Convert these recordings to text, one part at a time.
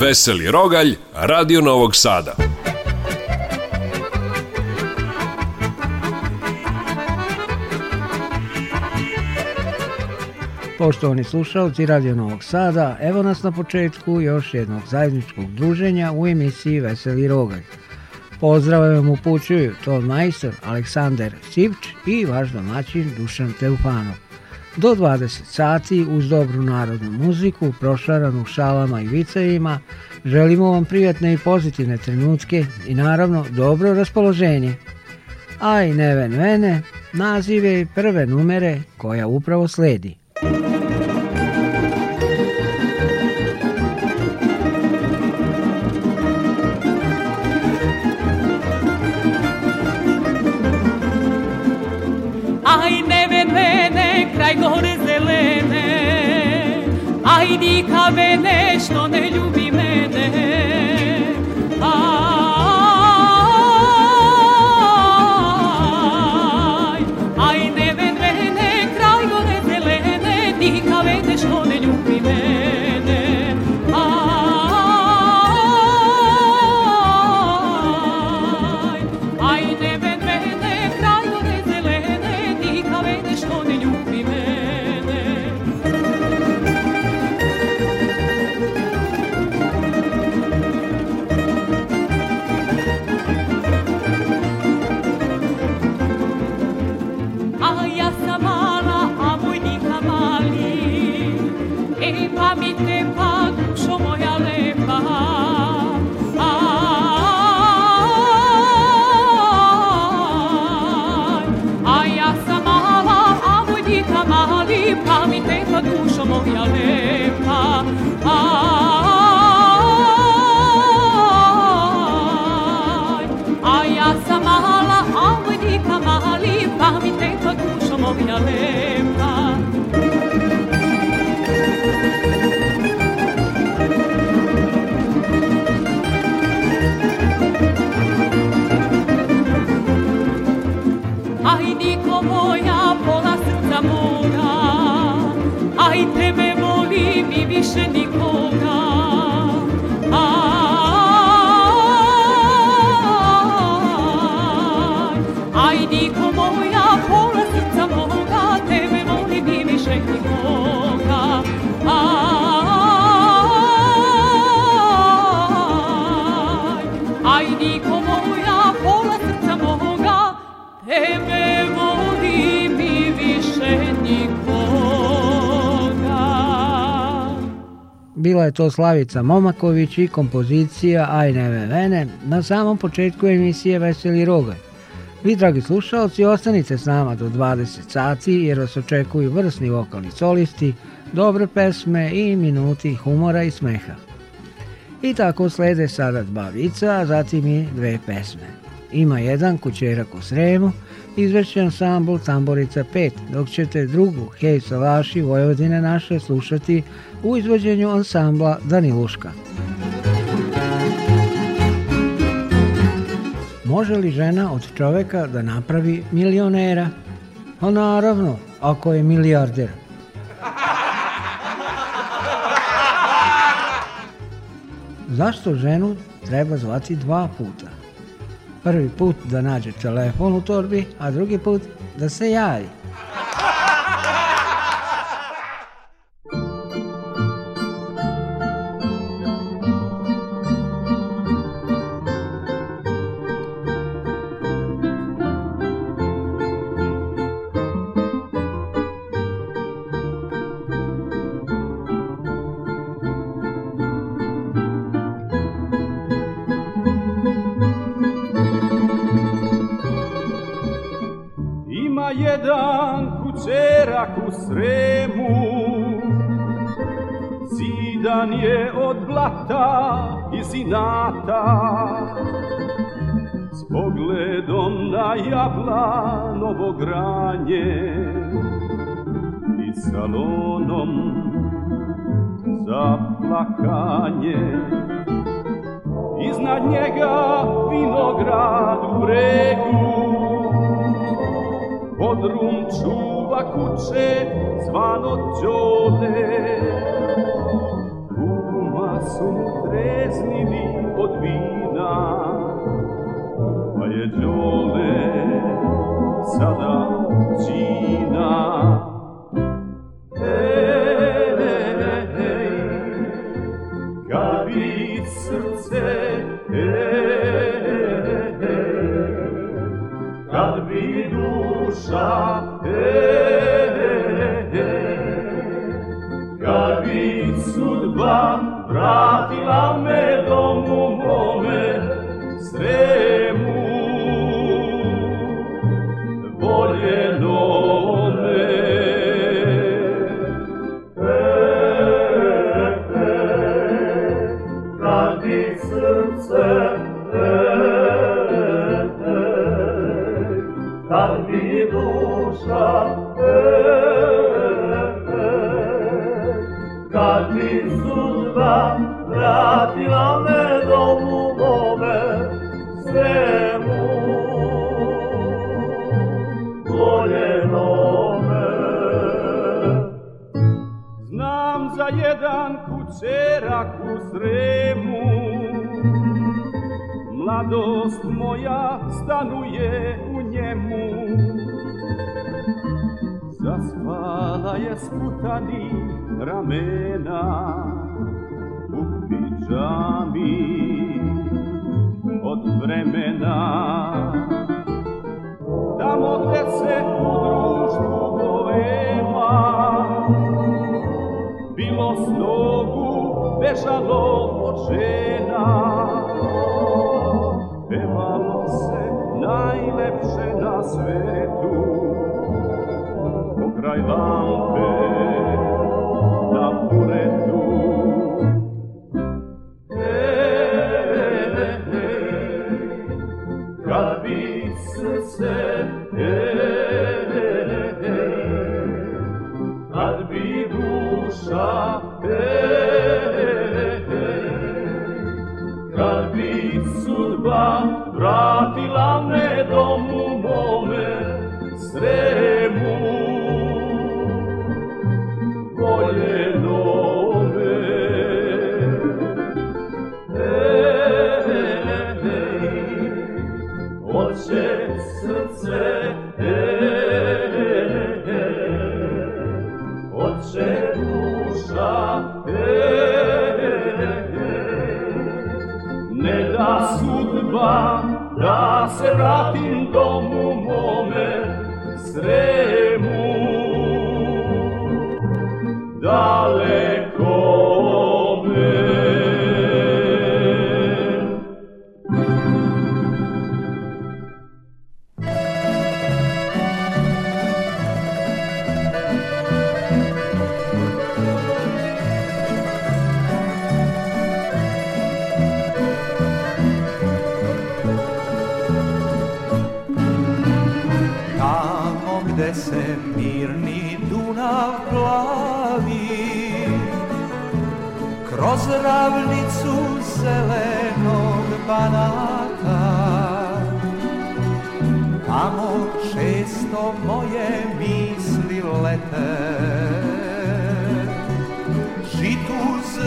Veseli Rogalj, Radio Novog Sada. Poštovani slušalci Radio Novog Sada, evo nas na početku još jednog zajedničkog druženja u emisiji Veseli Rogalj. Pozdrave vam upućuju ton majstor Aleksandar Sivč i vaš domaćin Dušan Teufanov do 20 sati uz dobru narodnu muziku, prošaranu šalama i vicevima, želimo vam prijatne i pozitivne trenutke i naravno dobro raspoloženje. Aj i Neven Vene nazive prve numere koja upravo sledi. Alex con ello to Slavica Momaković i kompozicija Aj neve na samom početku emisije Veseli Rogan. Vi, dragi slušalci, ostanite s nama do 20 sati jer vas očekuju vrsni vokalni solisti, dobre pesme i minuti humora i smeha. I tako slede sada dva vica, a zatim i dve pesme. Ima jedan kućerak u Sremu, izvrši ansambl Tamborica 5, dok ćete drugu Hej Salaši Vojvodine naše slušati u izvođenju ansambla Daniluška. Može li žena od čoveka da napravi milionera? A pa naravno, ako je milijarder. Zašto ženu treba zvati dva puta? prvi put da nađe telefon u torbi, a drugi put da se javi. jabla novo granje i salonom za plakanje iznad njega vinograd u bregu podrum čuva kuće zvano đole kuma su treznili od vina pa je đole sada sputanih ramena u pičami od vremena tamo gde se u društvu dovema bilo s bežalo od žena pevalo se najlepše na svetu pokraj lampe, da pure tu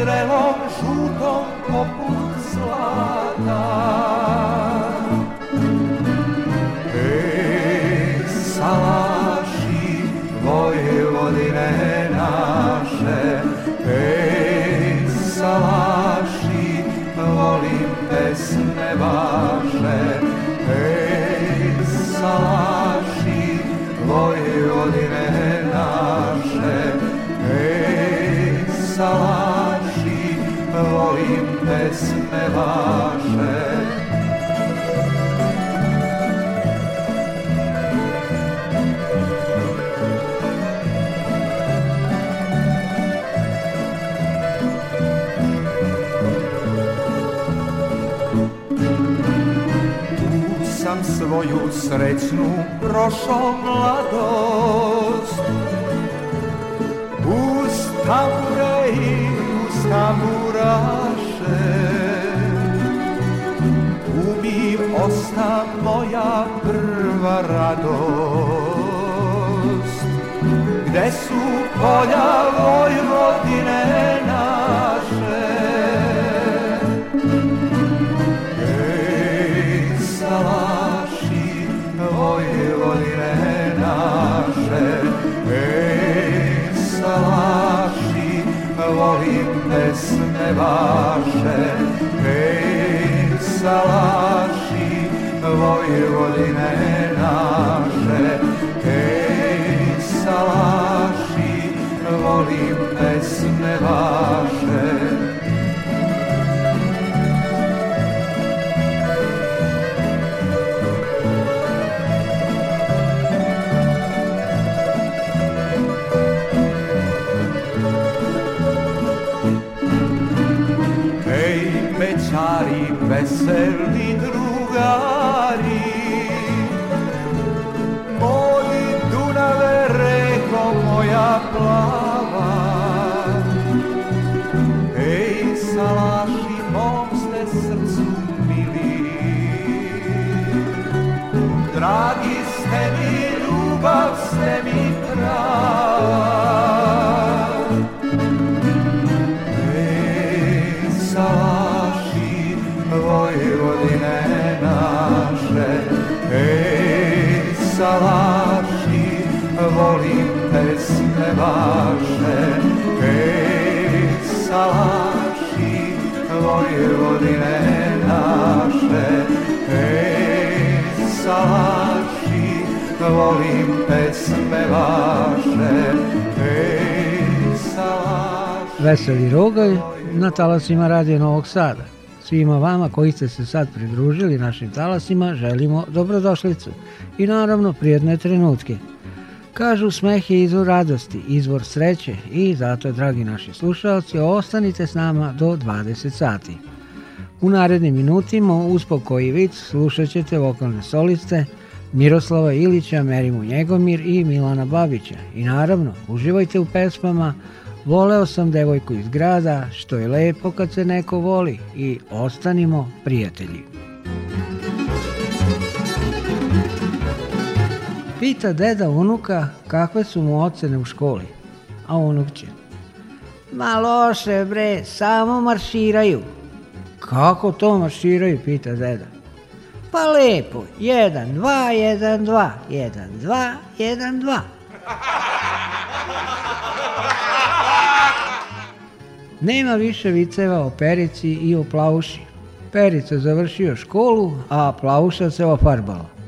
zrelom žutom poput zlata. svoju srećnu prošao mladost Uz tambure i uz tamburaše U mi moja prva radost Gde su polja Vojvodine lovim pesme vaše, hej, salaši, Vojvodine naše, hej, salaši, volim pesme vaše. veseli druga vaše Ej, salaši, Vojvodine naše Ej, salaši, pesme vaše Ej, Veseli rogalj na talasima Radio Novog Sada. Svima vama koji ste se sad pridružili našim talasima želimo dobrodošlicu i naravno prijedne trenutke. Kažu smeh je izvor radosti, izvor sreće i zato, dragi naši slušalci, ostanite s nama do 20 sati. U narednim minutima uspokoji vic slušat ćete vokalne soliste Miroslava Ilića, Merimu Njegomir i Milana Babića. I naravno, uživajte u pesmama Voleo sam devojku iz grada, što je lepo kad se neko voli i ostanimo prijatelji. Pita deda unuka kakve su mu ocene u školi, a unuk će. Ma loše bre, samo marširaju. Kako to marširaju, pita deda. Pa lepo, 1, 2, 1, 2, 1, 2, 1, 2. Nema više viceva o Perici i o Plauši. Perica završio školu, a Plauša se ofarbala.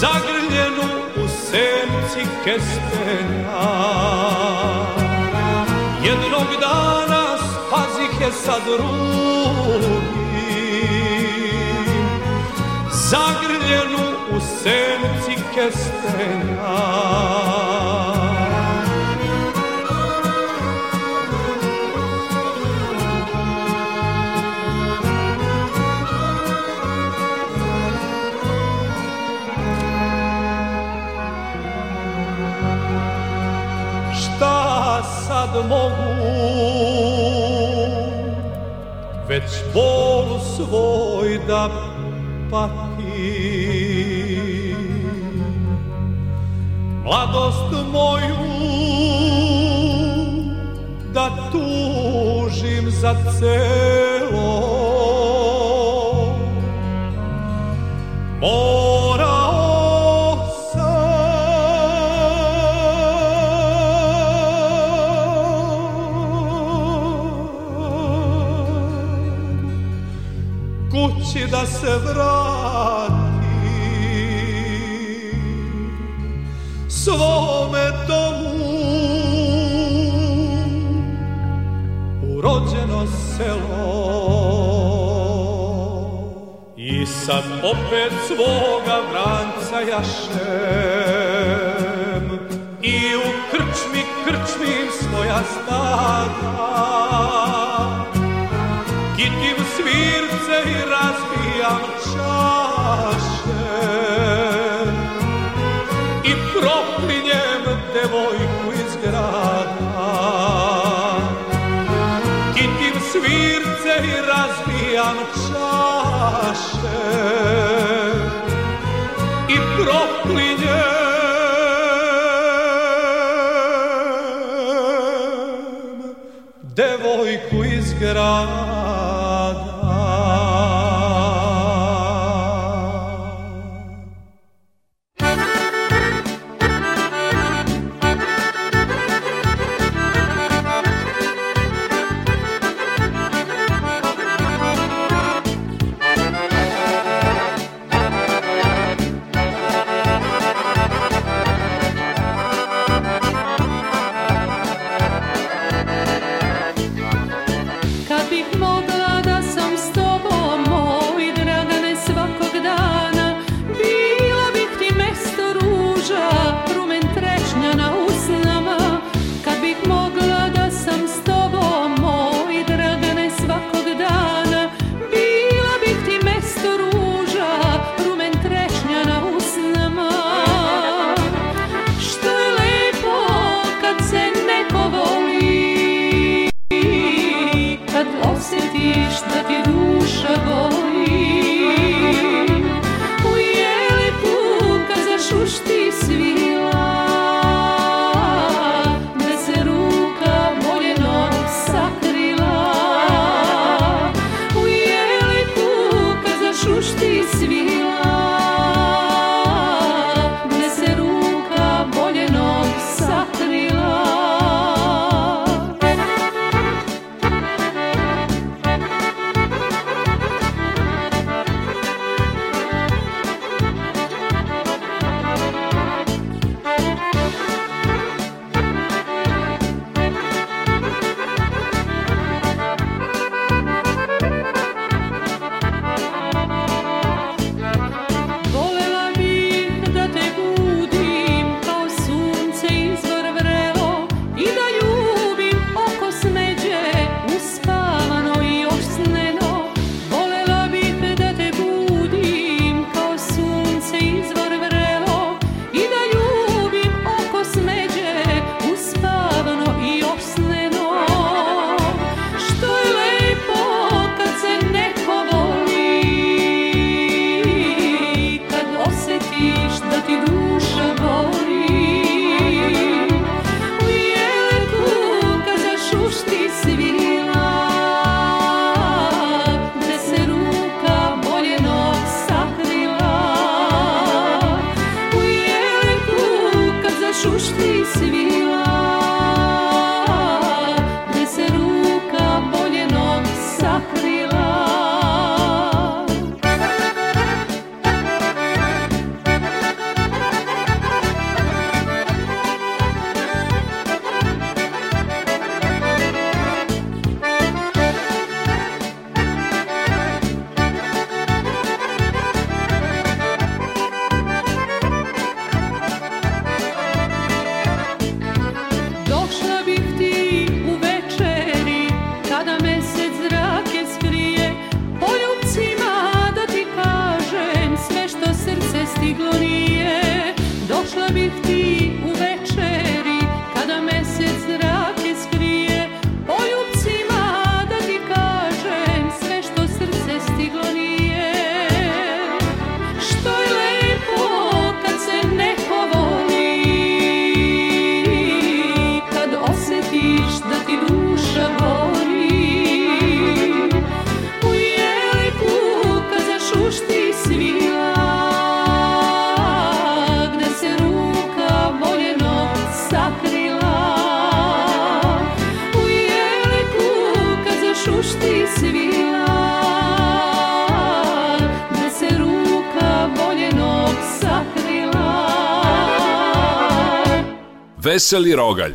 zagrljenu u senci kestena. Jednog dana spazih je sa drugim, zagrljenu u senci kestena. sad da mogu već bol svoj da patim mladost moju da tužim za cel opet svoga vranca jašem i u krčmi krčmim svoja stada kitim svirce i razbijam čaše i proklinjem devojku iz grada kitim svirce i razbijam čaše čaše i proplinje devojku iz grada Veseli rogalj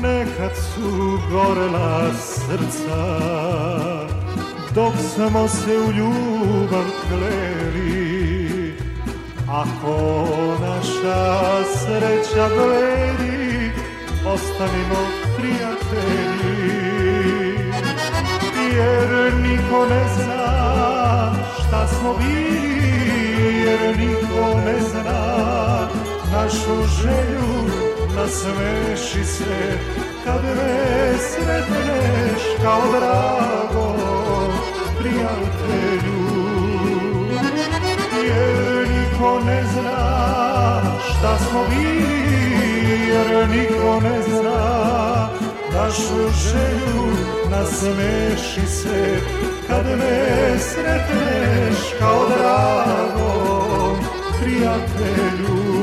Nekad su gorela srca Dok samo se u ljubav kleli Ako naša sreća bledi, ostanimo prijatelji. Jer niko ne zna šta smo bili, jer niko ne zna našu želju. Nasmeši da se kad me sretneš kao drago prijatelju niko ne zna šta smo bili, jer niko ne zna našu želju nasmeši se kad me sretneš kao drago prijatelju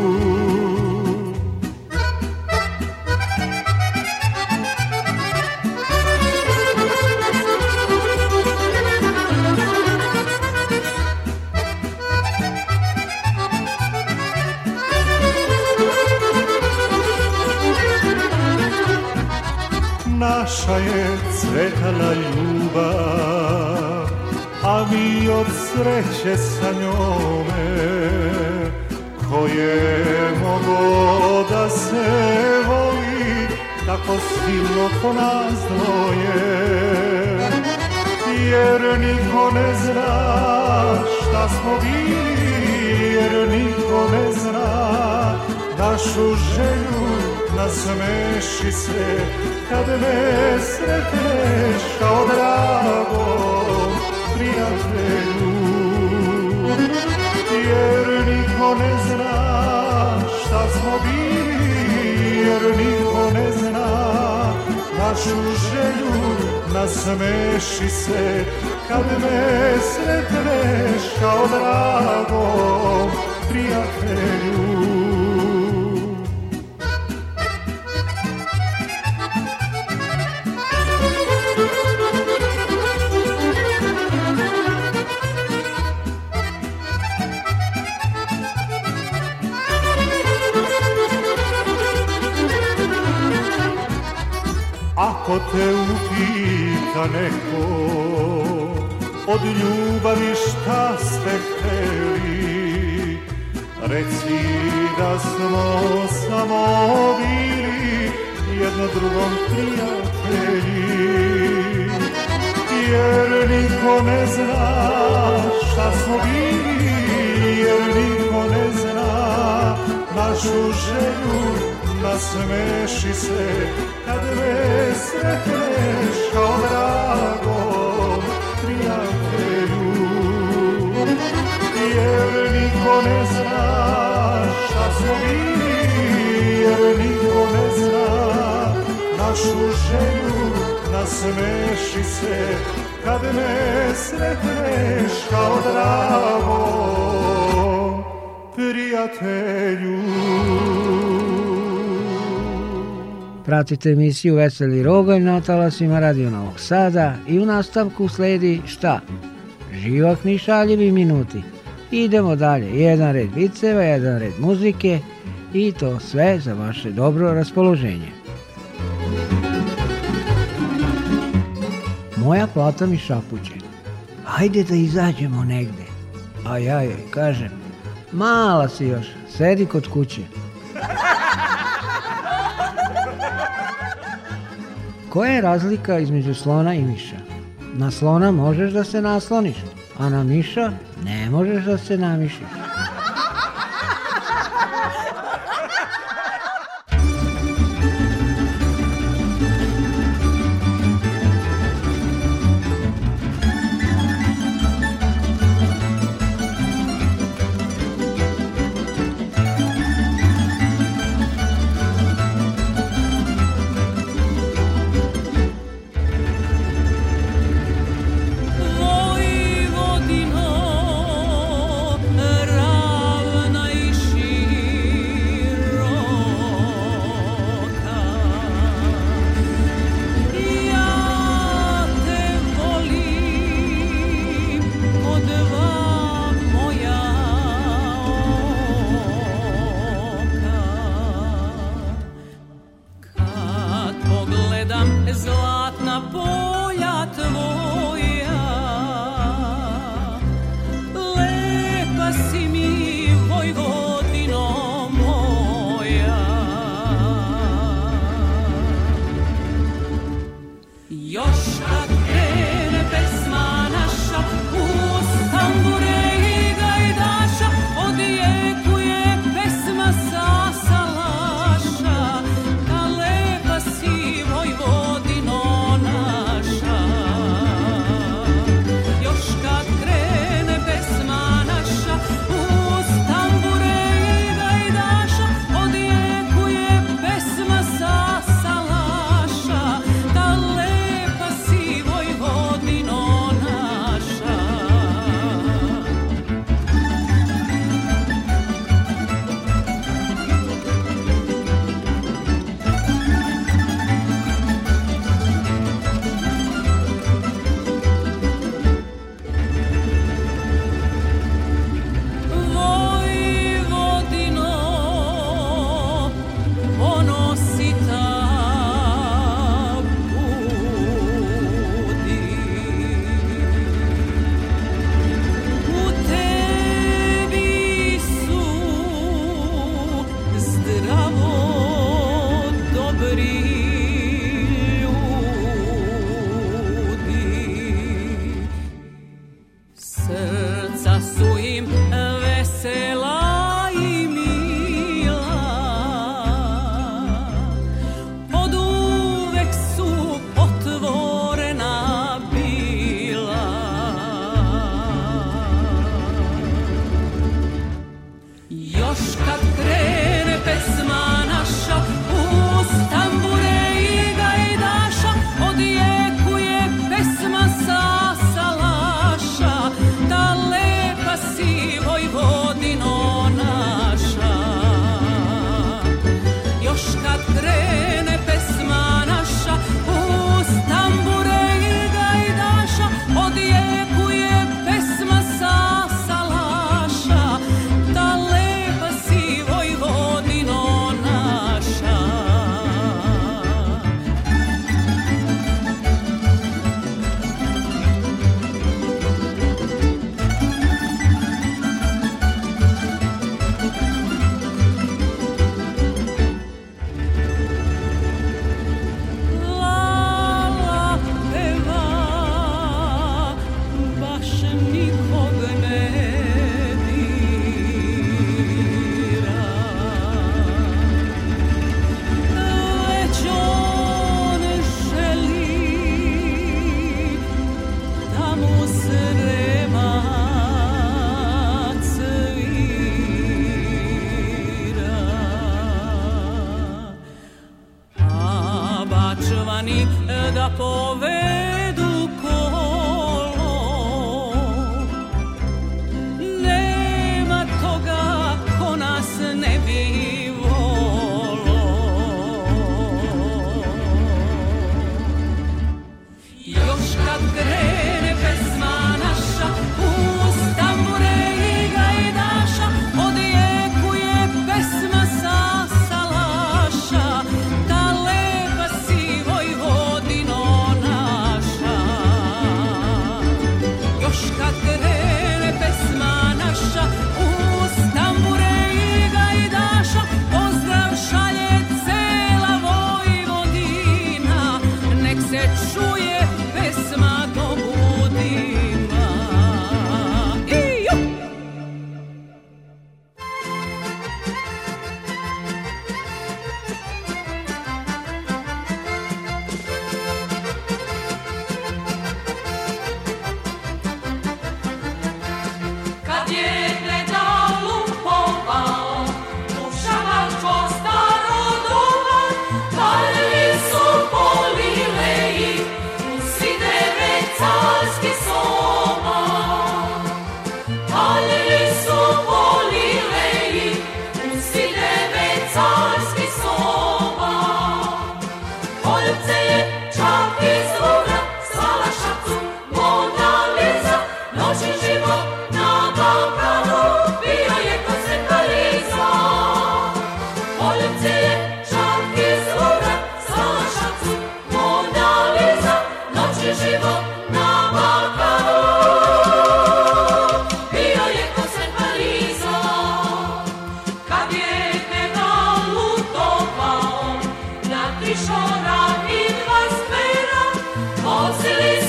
kretala ljubav, a mi od sreće sa njome, je mogo da se voli, tako silno ko nas dvoje. Jer niko ne zna šta smo bili, jer niko ne zna našu želju nasmeši se kad me sretneš kao dragom prijatelju jer niko ne zna šta smo bili jer niko ne zna našu želju nasmeši se kad me sretneš kao dragom prijatelju neko od ljubavi šta ste hteli Reci da smo samo bili jedno drugom prijatelji Jer niko ne zna šta smo bili Jer niko ne zna našu želju nasmeši se kad me sretneš kao dragom prijatelju jer niko ne zna šta smo bili jer niko ne zna našu želju nasmeši se kad me sretneš kao dragom prijatelju Pratite emisiju Veseli Rogalj na talasima Radio Novog Sada i u nastavku sledi šta? Živahni šaljivi minuti. Idemo dalje, jedan red viceva, jedan red muzike i to sve za vaše dobro raspoloženje. Moja plata mi šapuće. Hajde da izađemo negde. A ja joj kažem, mala si još, sedi kod kuće. Koja je razlika između slona i miša? Na slona možeš da se nasloniš, a na miša ne možeš da se namišiš.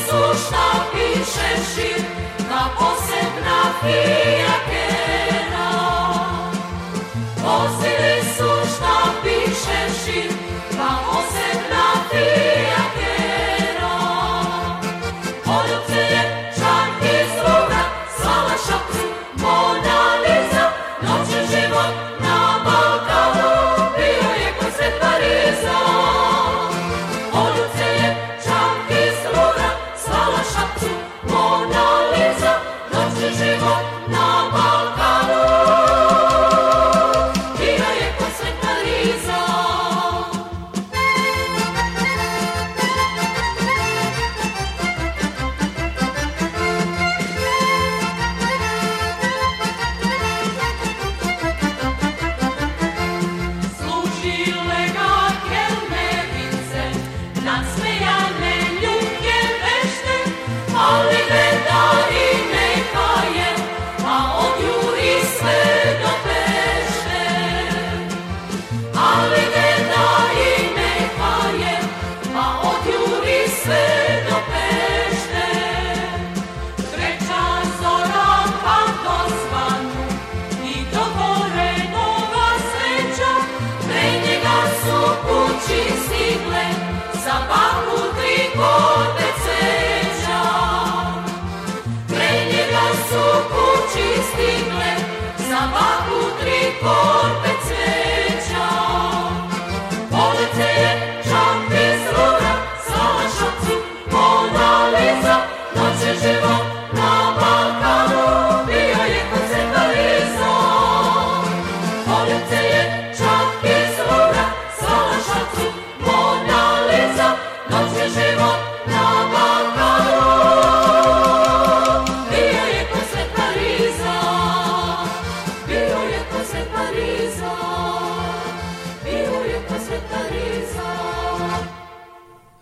su šta pišeš šir, na posebna fijake.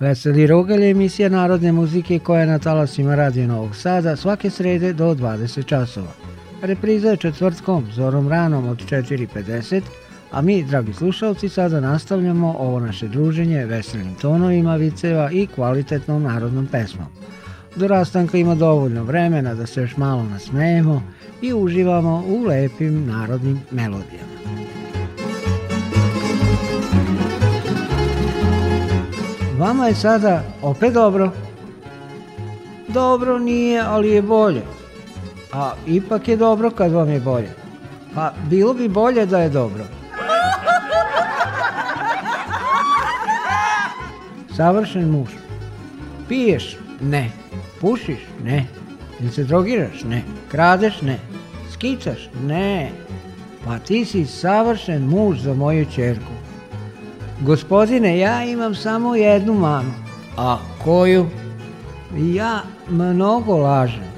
Veseli Rogalj je emisija narodne muzike koja je na talasima Radio Novog Sada svake srede do 20 časova. Repriza je četvrtkom, zorom ranom od 4.50, a mi, dragi slušalci, sada nastavljamo ovo naše druženje veselim tonovima viceva i kvalitetnom narodnom pesmom. Do rastanka ima dovoljno vremena da se još malo nasmejemo i uživamo u lepim narodnim melodijama. Vama je sada opet dobro. Dobro nije, ali je bolje a pa, ipak je dobro kad vam je bolje. Pa bilo bi bolje da je dobro. Savršen muž. Piješ? Ne. Pušiš? Ne. Ili se drogiraš? Ne. Kradeš? Ne. Skicaš? Ne. Pa ti si savršen muž za moju čerku. Gospodine, ja imam samo jednu mamu. A koju? Ja mnogo lažem.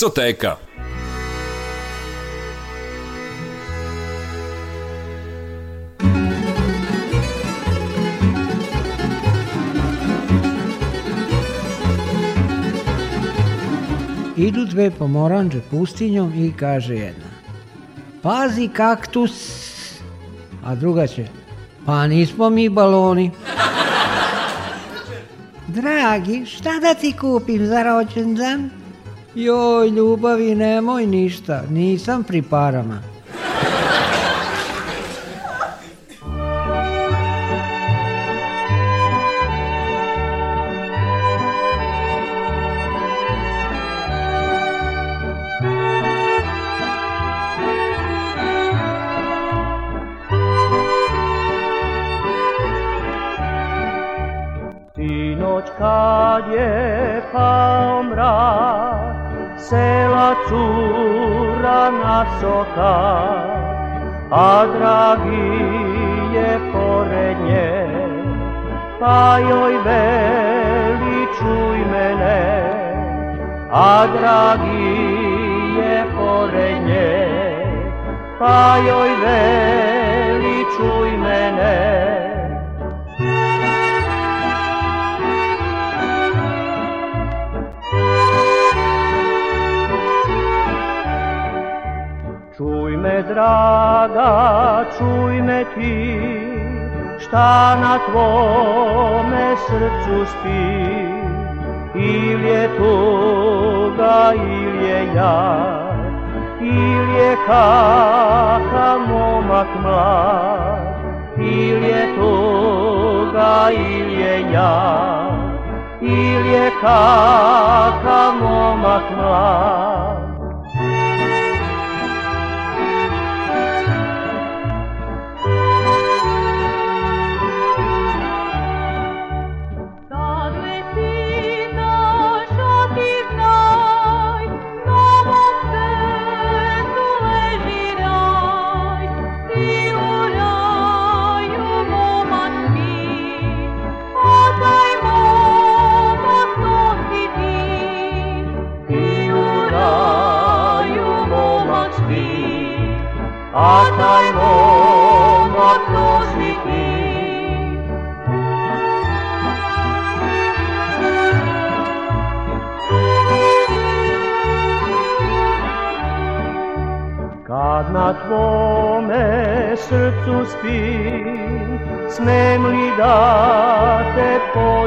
Saksoteka. Idu dve pomoranđe pustinjom i kaže jedna Pazi kaktus A druga će Pa nismo mi baloni Dragi, šta da ti kupim za rođendan? Joj, ljubavi, nemoj ništa, nisam pri parama. soka, a dragi je pored nje, pa joj veli čuj mene, a dragi je pored nje, pa joj veli draga, čuj me ti, šta na tvome srcu spi, ili je tuga, ili je ja, ili je kakav momak mlad, ili je tuga, ili je ja, ili je kakav momak mlad. spi, smem li da te pozdravim?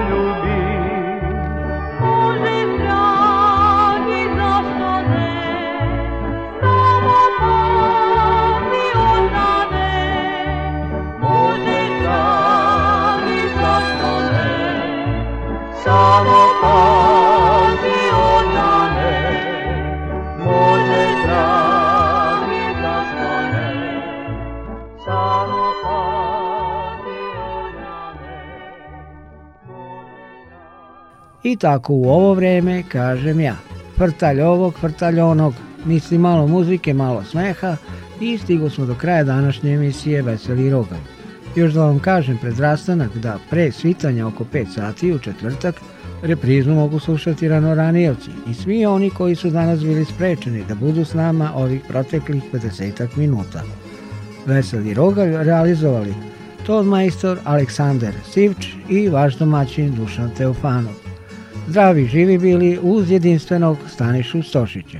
I tako u ovo vrijeme kažem ja. Vrtalj ovog, vrtalj onog, misli malo muzike, malo smeha i stigo smo do kraja današnje emisije Veseli Rogal. Još da vam kažem pred rastanak da pre svitanja oko 5 sati u četvrtak repriznu mogu slušati ranoranijevci i svi oni koji su danas bili sprečeni da budu s nama ovih proteklih 50 minuta. Veseli Rogalj realizovali Ton majstor Aleksander Sivč i vaš domaćin Dušan Teofanov. Zdravi živi bili uz jedinstvenog Stanišu Stošića.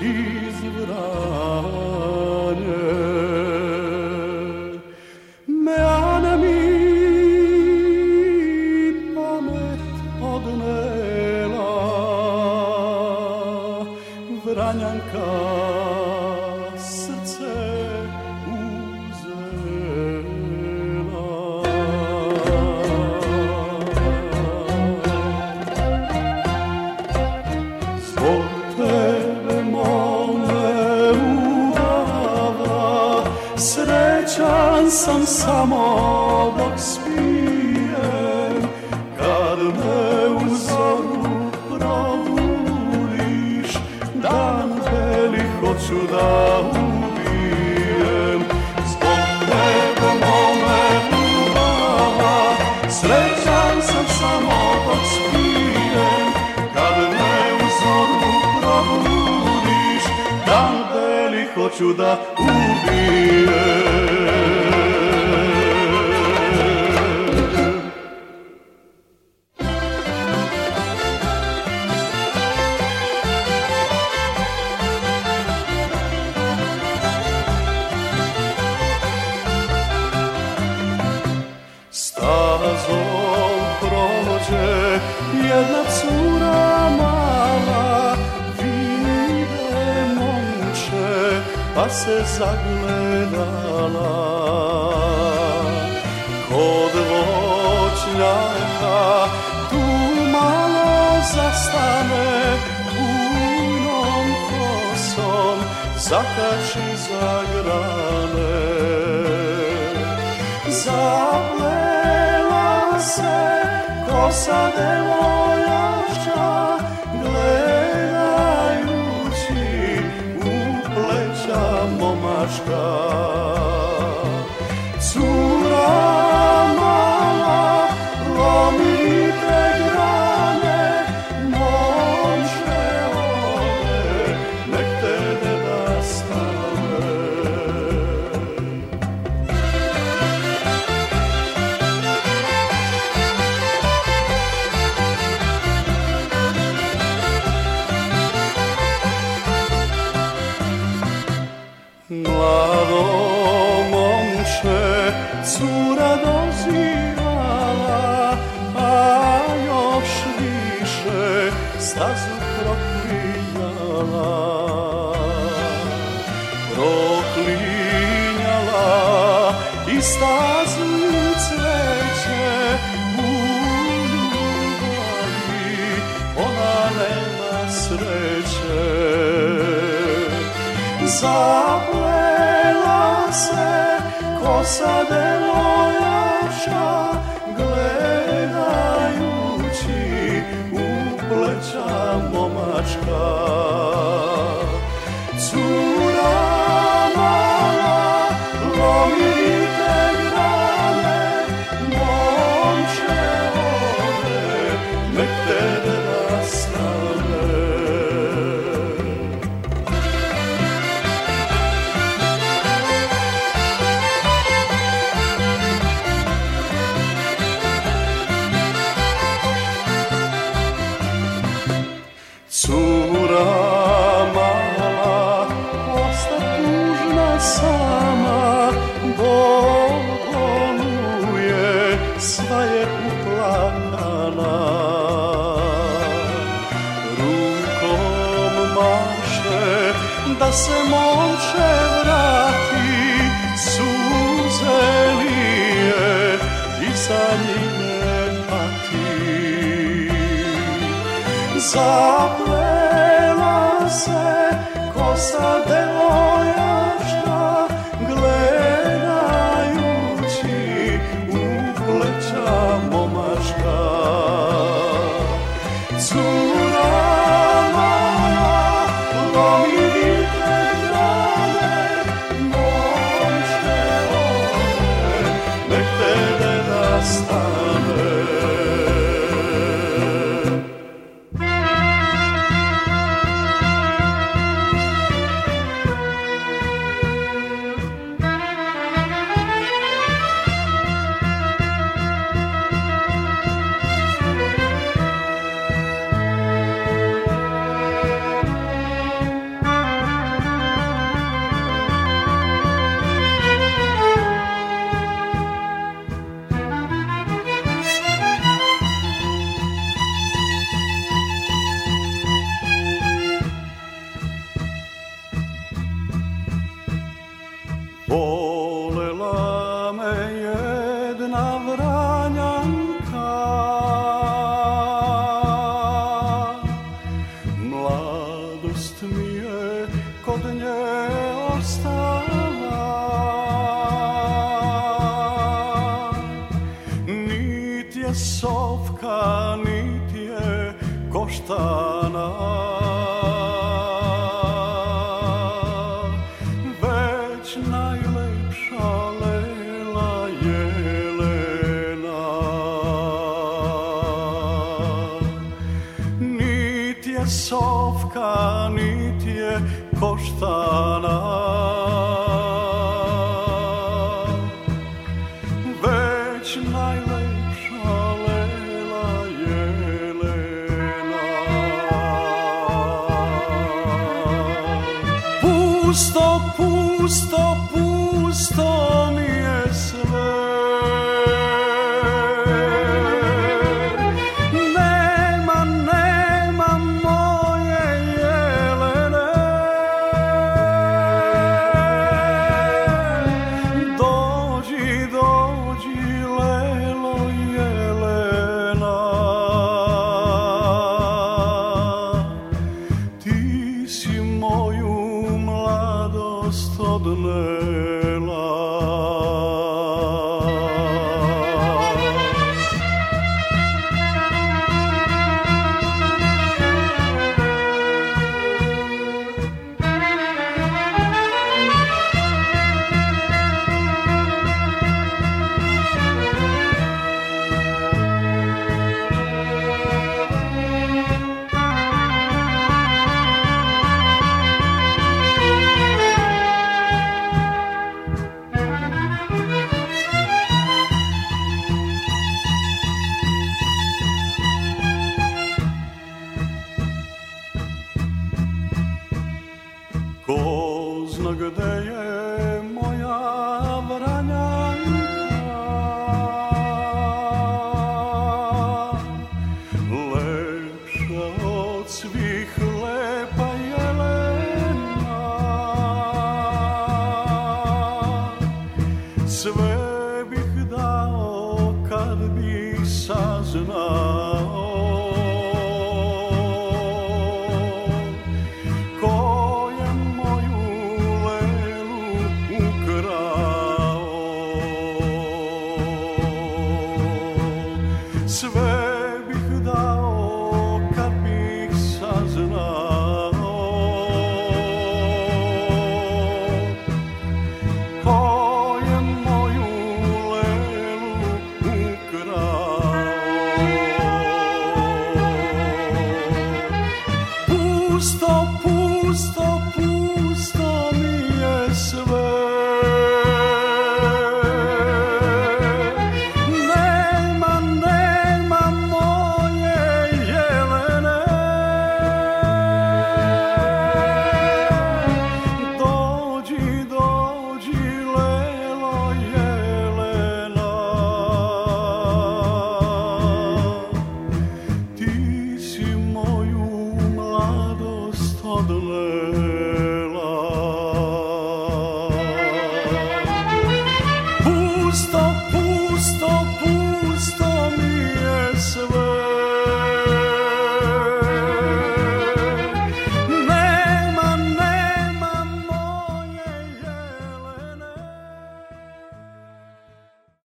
He zavlela se kosa devojača gledajući u pleća momaška. se može vrati, suze lije i za njime pati. Zaplela se kosa de je sovka, niti je koštana. yeah.